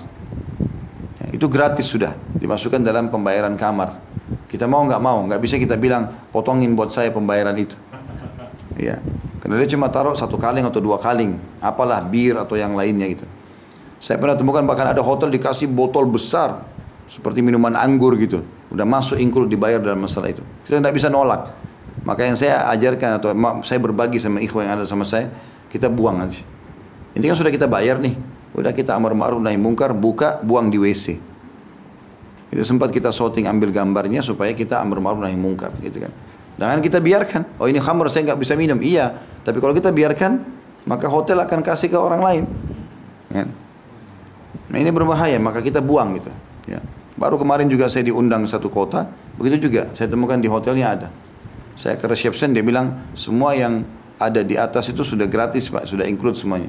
itu gratis sudah, dimasukkan dalam pembayaran kamar. Kita mau nggak mau, nggak bisa kita bilang potongin buat saya pembayaran itu. Ya, karena dia cuma taruh satu kaling atau dua kaling, apalah bir atau yang lainnya gitu. Saya pernah temukan bahkan ada hotel dikasih botol besar seperti minuman anggur gitu, udah masuk include dibayar dalam masalah itu. Kita nggak bisa nolak. Maka yang saya ajarkan atau saya berbagi sama ikhwan yang ada sama saya, kita buang aja. Ini kan sudah kita bayar nih, Udah kita amar ma'ruf nahi mungkar, buka, buang di WC. Itu sempat kita shooting ambil gambarnya supaya kita amar ma'ruf nahi mungkar gitu kan. Jangan kita biarkan. Oh ini khamr saya nggak bisa minum. Iya, tapi kalau kita biarkan maka hotel akan kasih ke orang lain. Ya. Nah ini berbahaya, maka kita buang gitu. Ya. Baru kemarin juga saya diundang satu kota, begitu juga saya temukan di hotelnya ada. Saya ke reception dia bilang semua yang ada di atas itu sudah gratis pak, sudah include semuanya.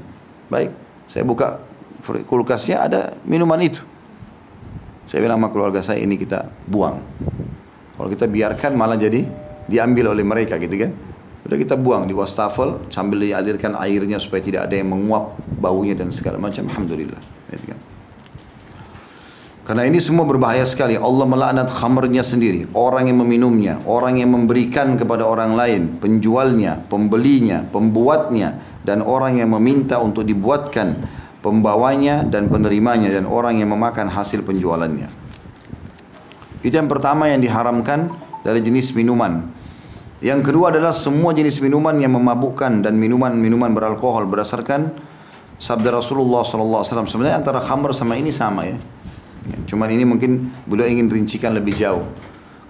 Baik, saya buka kulkasnya ada minuman itu. Saya bilang sama keluarga saya ini kita buang. Kalau kita biarkan malah jadi diambil oleh mereka gitu kan. Udah kita buang di wastafel sambil dialirkan airnya supaya tidak ada yang menguap baunya dan segala macam. Alhamdulillah. Gitu kan. Karena ini semua berbahaya sekali. Allah melaknat khamarnya sendiri. Orang yang meminumnya. Orang yang memberikan kepada orang lain. Penjualnya, pembelinya, pembuatnya. Dan orang yang meminta untuk dibuatkan pembawanya dan penerimanya dan orang yang memakan hasil penjualannya. Itu yang pertama yang diharamkan dari jenis minuman. Yang kedua adalah semua jenis minuman yang memabukkan dan minuman-minuman beralkohol berdasarkan sabda Rasulullah SAW sebenarnya antara khamr sama ini sama ya. ya cuman ini mungkin beliau ingin rincikan lebih jauh.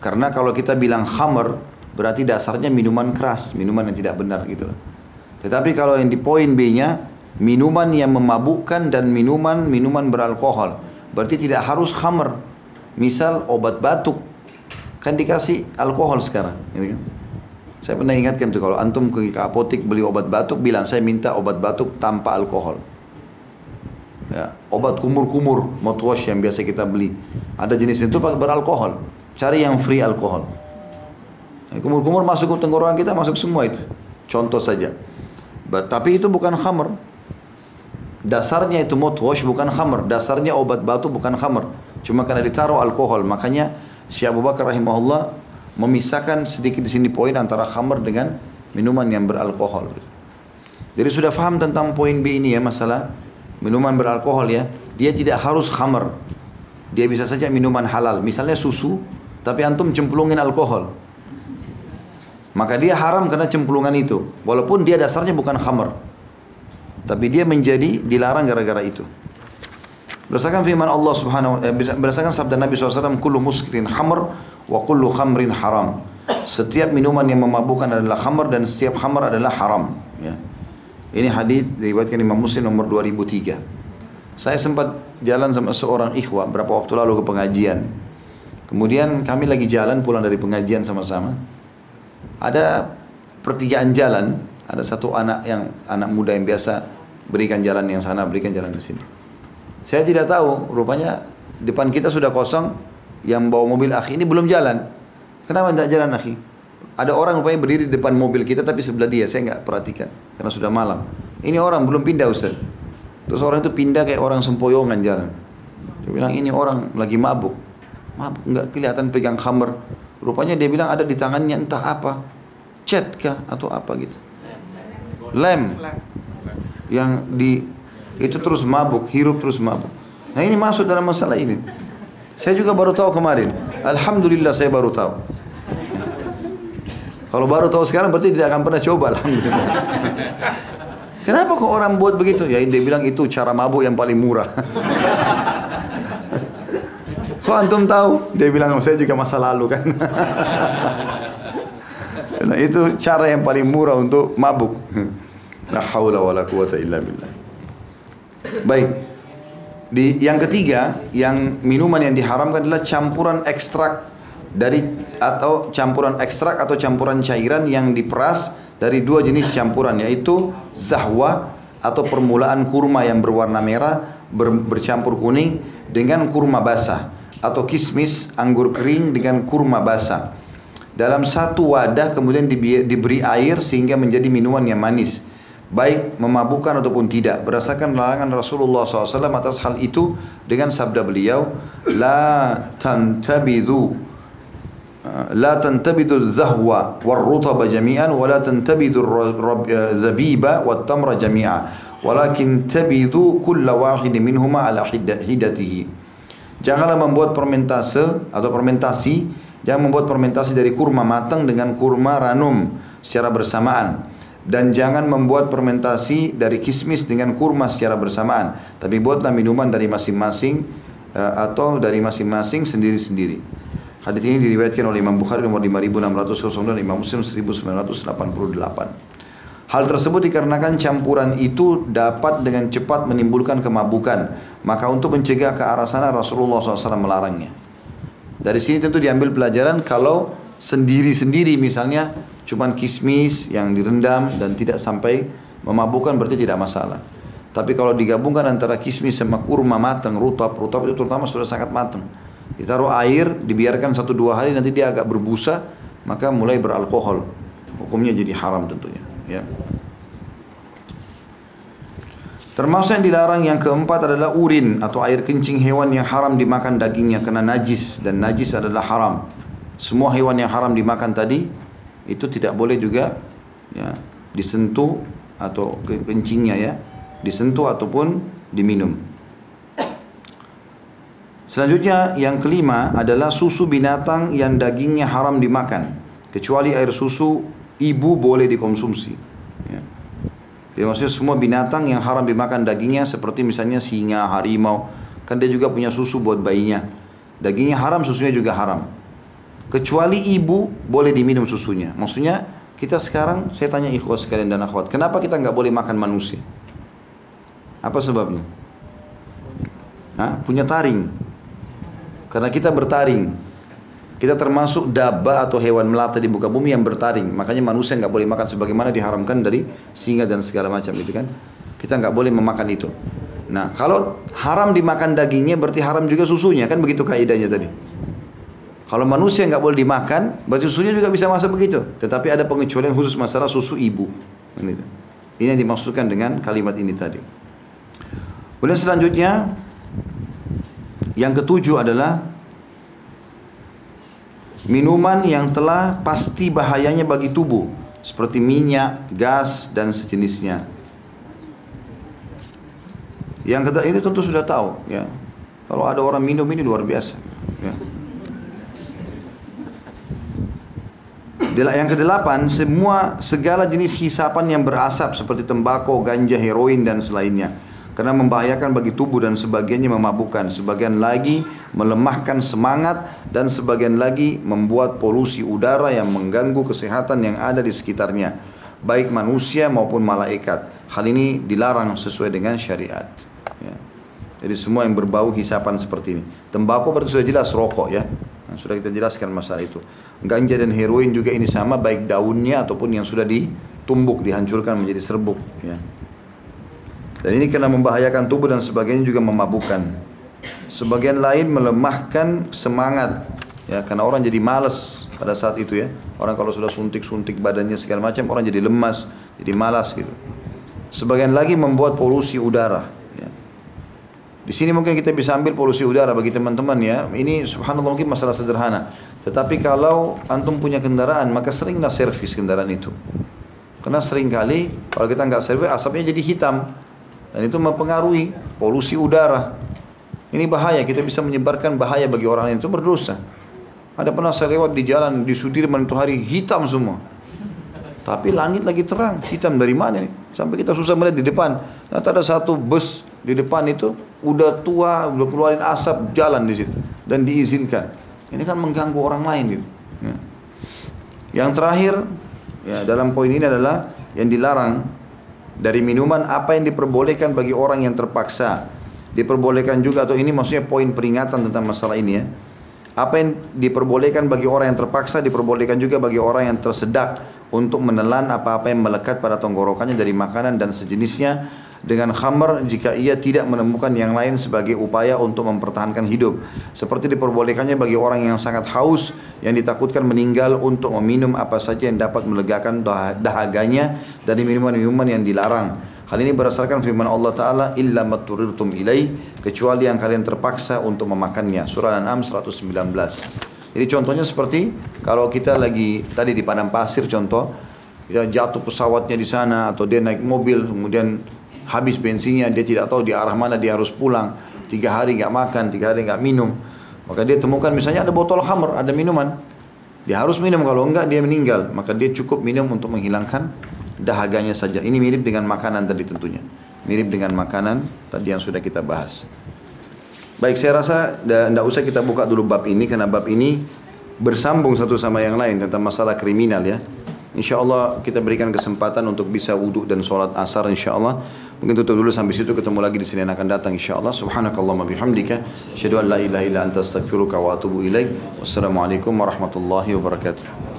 Karena kalau kita bilang khamr berarti dasarnya minuman keras, minuman yang tidak benar gitu Tetapi kalau yang di poin B-nya minuman yang memabukkan dan minuman minuman beralkohol berarti tidak harus khamr. Misal obat batuk kan dikasih alkohol sekarang, gitu kan? Saya pernah ingatkan tuh kalau antum ke apotek beli obat batuk bilang saya minta obat batuk tanpa alkohol. Ya, obat kumur-kumur mouthwash yang biasa kita beli. Ada jenis itu beralkohol. Cari yang free alkohol. Kumur-kumur masuk ke tenggorokan kita masuk semua itu. Contoh saja. Tapi itu bukan khamr. Dasarnya itu mouthwash bukan khamr. Dasarnya obat batuk bukan khamr. Cuma karena ditaruh alkohol. Makanya Syekh Abu Bakar rahimahullah memisahkan sedikit di sini poin antara khamr dengan minuman yang beralkohol. Jadi sudah faham tentang poin B ini ya masalah minuman beralkohol ya. Dia tidak harus khamr. Dia bisa saja minuman halal. Misalnya susu, tapi antum cemplungin alkohol. Maka dia haram karena cemplungan itu. Walaupun dia dasarnya bukan khamr. Tapi dia menjadi dilarang gara-gara itu. Berdasarkan firman Allah Subhanahu eh, berdasarkan sabda Nabi SAW, "Kullu muskirin khamr wa kullu khamrin haram. Setiap minuman yang memabukkan adalah khamr dan setiap khamr adalah haram. Ya. Ini hadis diriwayatkan Imam Muslim nomor 2003. Saya sempat jalan sama seorang ikhwah berapa waktu lalu ke pengajian. Kemudian kami lagi jalan pulang dari pengajian sama-sama. Ada pertigaan jalan, ada satu anak yang anak muda yang biasa berikan jalan yang sana, berikan jalan di sini. Saya tidak tahu, rupanya depan kita sudah kosong, yang bawa mobil akhi ini belum jalan. Kenapa tidak jalan akhi? Ada orang rupanya berdiri di depan mobil kita tapi sebelah dia, saya nggak perhatikan karena sudah malam. Ini orang belum pindah Ustaz. Terus orang itu pindah kayak orang sempoyongan jalan. Dia bilang ini orang lagi mabuk. Mabuk nggak kelihatan pegang khamr. Rupanya dia bilang ada di tangannya entah apa. Cat kah atau apa gitu. Lem. Yang di itu terus mabuk, hirup terus mabuk. Nah ini masuk dalam masalah ini. Saya juga baru tahu kemarin. Alhamdulillah saya baru tahu. Kalau baru tahu sekarang berarti tidak akan pernah coba alhamdulillah. Kenapa kok orang buat begitu? Ya dia bilang itu cara mabuk yang paling murah. kok antum tahu? Dia bilang saya juga masa lalu kan. Nah, itu cara yang paling murah untuk mabuk. La haula wala quwata illa billah. Baik. Di yang ketiga, yang minuman yang diharamkan adalah campuran ekstrak dari atau campuran ekstrak atau campuran cairan yang diperas dari dua jenis campuran yaitu zahwa atau permulaan kurma yang berwarna merah ber, bercampur kuning dengan kurma basah atau kismis anggur kering dengan kurma basah. Dalam satu wadah kemudian diberi air sehingga menjadi minuman yang manis. Baik memabukkan ataupun tidak. Berdasarkan larangan Rasulullah SAW atas hal itu dengan sabda beliau la tantabidu uh, la tantabidu zahwa warrutaba jami'an wa la tantabidu zabiba wat tamra jami'a. Walakin tabidu kulla wahid minhuma ala hidatihi. Janganlah membuat permentase atau fermentasi jangan membuat fermentasi dari kurma matang dengan kurma ranum secara bersamaan dan jangan membuat fermentasi dari kismis dengan kurma secara bersamaan tapi buatlah minuman dari masing-masing uh, atau dari masing-masing sendiri-sendiri hadis ini diriwayatkan oleh Imam Bukhari nomor 5600 dan Imam Muslim 1988 Hal tersebut dikarenakan campuran itu dapat dengan cepat menimbulkan kemabukan. Maka untuk mencegah ke arah sana Rasulullah SAW melarangnya. Dari sini tentu diambil pelajaran kalau sendiri-sendiri misalnya cuman kismis yang direndam dan tidak sampai memabukkan berarti tidak masalah. Tapi kalau digabungkan antara kismis sama kurma matang, rutab, rutab itu terutama sudah sangat matang. Ditaruh air, dibiarkan satu dua hari nanti dia agak berbusa, maka mulai beralkohol. Hukumnya jadi haram tentunya. Ya. Termasuk yang dilarang yang keempat adalah urin atau air kencing hewan yang haram dimakan dagingnya karena najis dan najis adalah haram. Semua hewan yang haram dimakan tadi itu tidak boleh juga ya disentuh atau kencingnya ya disentuh ataupun diminum. Selanjutnya yang kelima adalah susu binatang yang dagingnya haram dimakan kecuali air susu ibu boleh dikonsumsi. Ya. Maksudnya semua binatang yang haram dimakan dagingnya seperti misalnya singa, harimau, kan dia juga punya susu buat bayinya. Dagingnya haram, susunya juga haram. Kecuali ibu boleh diminum susunya. Maksudnya kita sekarang, saya tanya ikhwas sekalian dan akhwat, kenapa kita nggak boleh makan manusia? Apa sebabnya? Hah? Punya taring. Karena kita bertaring. Kita termasuk daba atau hewan melata di muka bumi yang bertaring. Makanya manusia nggak boleh makan sebagaimana diharamkan dari singa dan segala macam itu kan. Kita nggak boleh memakan itu. Nah, kalau haram dimakan dagingnya berarti haram juga susunya kan begitu kaidahnya tadi. Kalau manusia nggak boleh dimakan, berarti susunya juga bisa masuk begitu. Tetapi ada pengecualian khusus masalah susu ibu. Ini yang dimaksudkan dengan kalimat ini tadi. Kemudian selanjutnya yang ketujuh adalah Minuman yang telah pasti bahayanya bagi tubuh seperti minyak, gas dan sejenisnya. Yang kedua itu tentu sudah tahu ya. Kalau ada orang minum ini luar biasa. Ya. Yang kedelapan, semua segala jenis hisapan yang berasap seperti tembakau, ganja, heroin dan selainnya karena membahayakan bagi tubuh dan sebagiannya memabukkan, sebagian lagi melemahkan semangat dan sebagian lagi membuat polusi udara yang mengganggu kesehatan yang ada di sekitarnya, baik manusia maupun malaikat. Hal ini dilarang sesuai dengan syariat. Ya. Jadi semua yang berbau hisapan seperti ini. Tembakau berarti sudah jelas rokok ya. Nah, sudah kita jelaskan masalah itu. Ganja dan heroin juga ini sama baik daunnya ataupun yang sudah ditumbuk dihancurkan menjadi serbuk ya. Dan ini karena membahayakan tubuh dan sebagainya juga memabukkan. Sebagian lain melemahkan semangat. Ya, karena orang jadi malas pada saat itu ya. Orang kalau sudah suntik-suntik badannya segala macam, orang jadi lemas, jadi malas gitu. Sebagian lagi membuat polusi udara. Ya. Di sini mungkin kita bisa ambil polusi udara bagi teman-teman ya. Ini subhanallah mungkin masalah sederhana. Tetapi kalau antum punya kendaraan, maka seringlah servis kendaraan itu. Karena sering kali kalau kita nggak servis asapnya jadi hitam. Dan itu mempengaruhi polusi udara. Ini bahaya, kita bisa menyebarkan bahaya bagi orang lain itu berdosa. Ada pernah saya lewat di jalan di Sudirman itu hari hitam semua. Tapi langit lagi terang, hitam dari mana nih? Sampai kita susah melihat di depan. Nah, ada satu bus di depan itu udah tua, udah keluarin asap jalan di situ dan diizinkan. Ini kan mengganggu orang lain gitu. Ya. Yang terakhir ya dalam poin ini adalah yang dilarang dari minuman apa yang diperbolehkan bagi orang yang terpaksa? Diperbolehkan juga atau ini maksudnya poin peringatan tentang masalah ini ya. Apa yang diperbolehkan bagi orang yang terpaksa diperbolehkan juga bagi orang yang tersedak untuk menelan apa-apa yang melekat pada tenggorokannya dari makanan dan sejenisnya dengan khamr jika ia tidak menemukan yang lain sebagai upaya untuk mempertahankan hidup. Seperti diperbolehkannya bagi orang yang sangat haus yang ditakutkan meninggal untuk meminum apa saja yang dapat melegakan dahaganya dari minuman-minuman yang dilarang. Hal ini berdasarkan firman Allah Ta'ala illa maturirtum ilai kecuali yang kalian terpaksa untuk memakannya. Surah An-An'am 119. Jadi contohnya seperti kalau kita lagi tadi di padang pasir contoh, ya jatuh pesawatnya di sana atau dia naik mobil kemudian habis bensinnya, dia tidak tahu di arah mana dia harus pulang. Tiga hari nggak makan, tiga hari nggak minum. Maka dia temukan misalnya ada botol khamr, ada minuman. Dia harus minum, kalau enggak dia meninggal. Maka dia cukup minum untuk menghilangkan dahaganya saja. Ini mirip dengan makanan tadi tentunya. Mirip dengan makanan tadi yang sudah kita bahas. Baik, saya rasa tidak usah kita buka dulu bab ini karena bab ini bersambung satu sama yang lain tentang masalah kriminal ya. Insya Allah kita berikan kesempatan untuk bisa wudhu dan sholat asar insya Allah. Mungkin tutup dulu sampai situ ketemu lagi di sini akan datang insyaallah. Subhanakallahumma bihamdika asyhadu an la ilaha illa anta astaghfiruka wa atubu ilaik. Wassalamualaikum warahmatullahi wabarakatuh.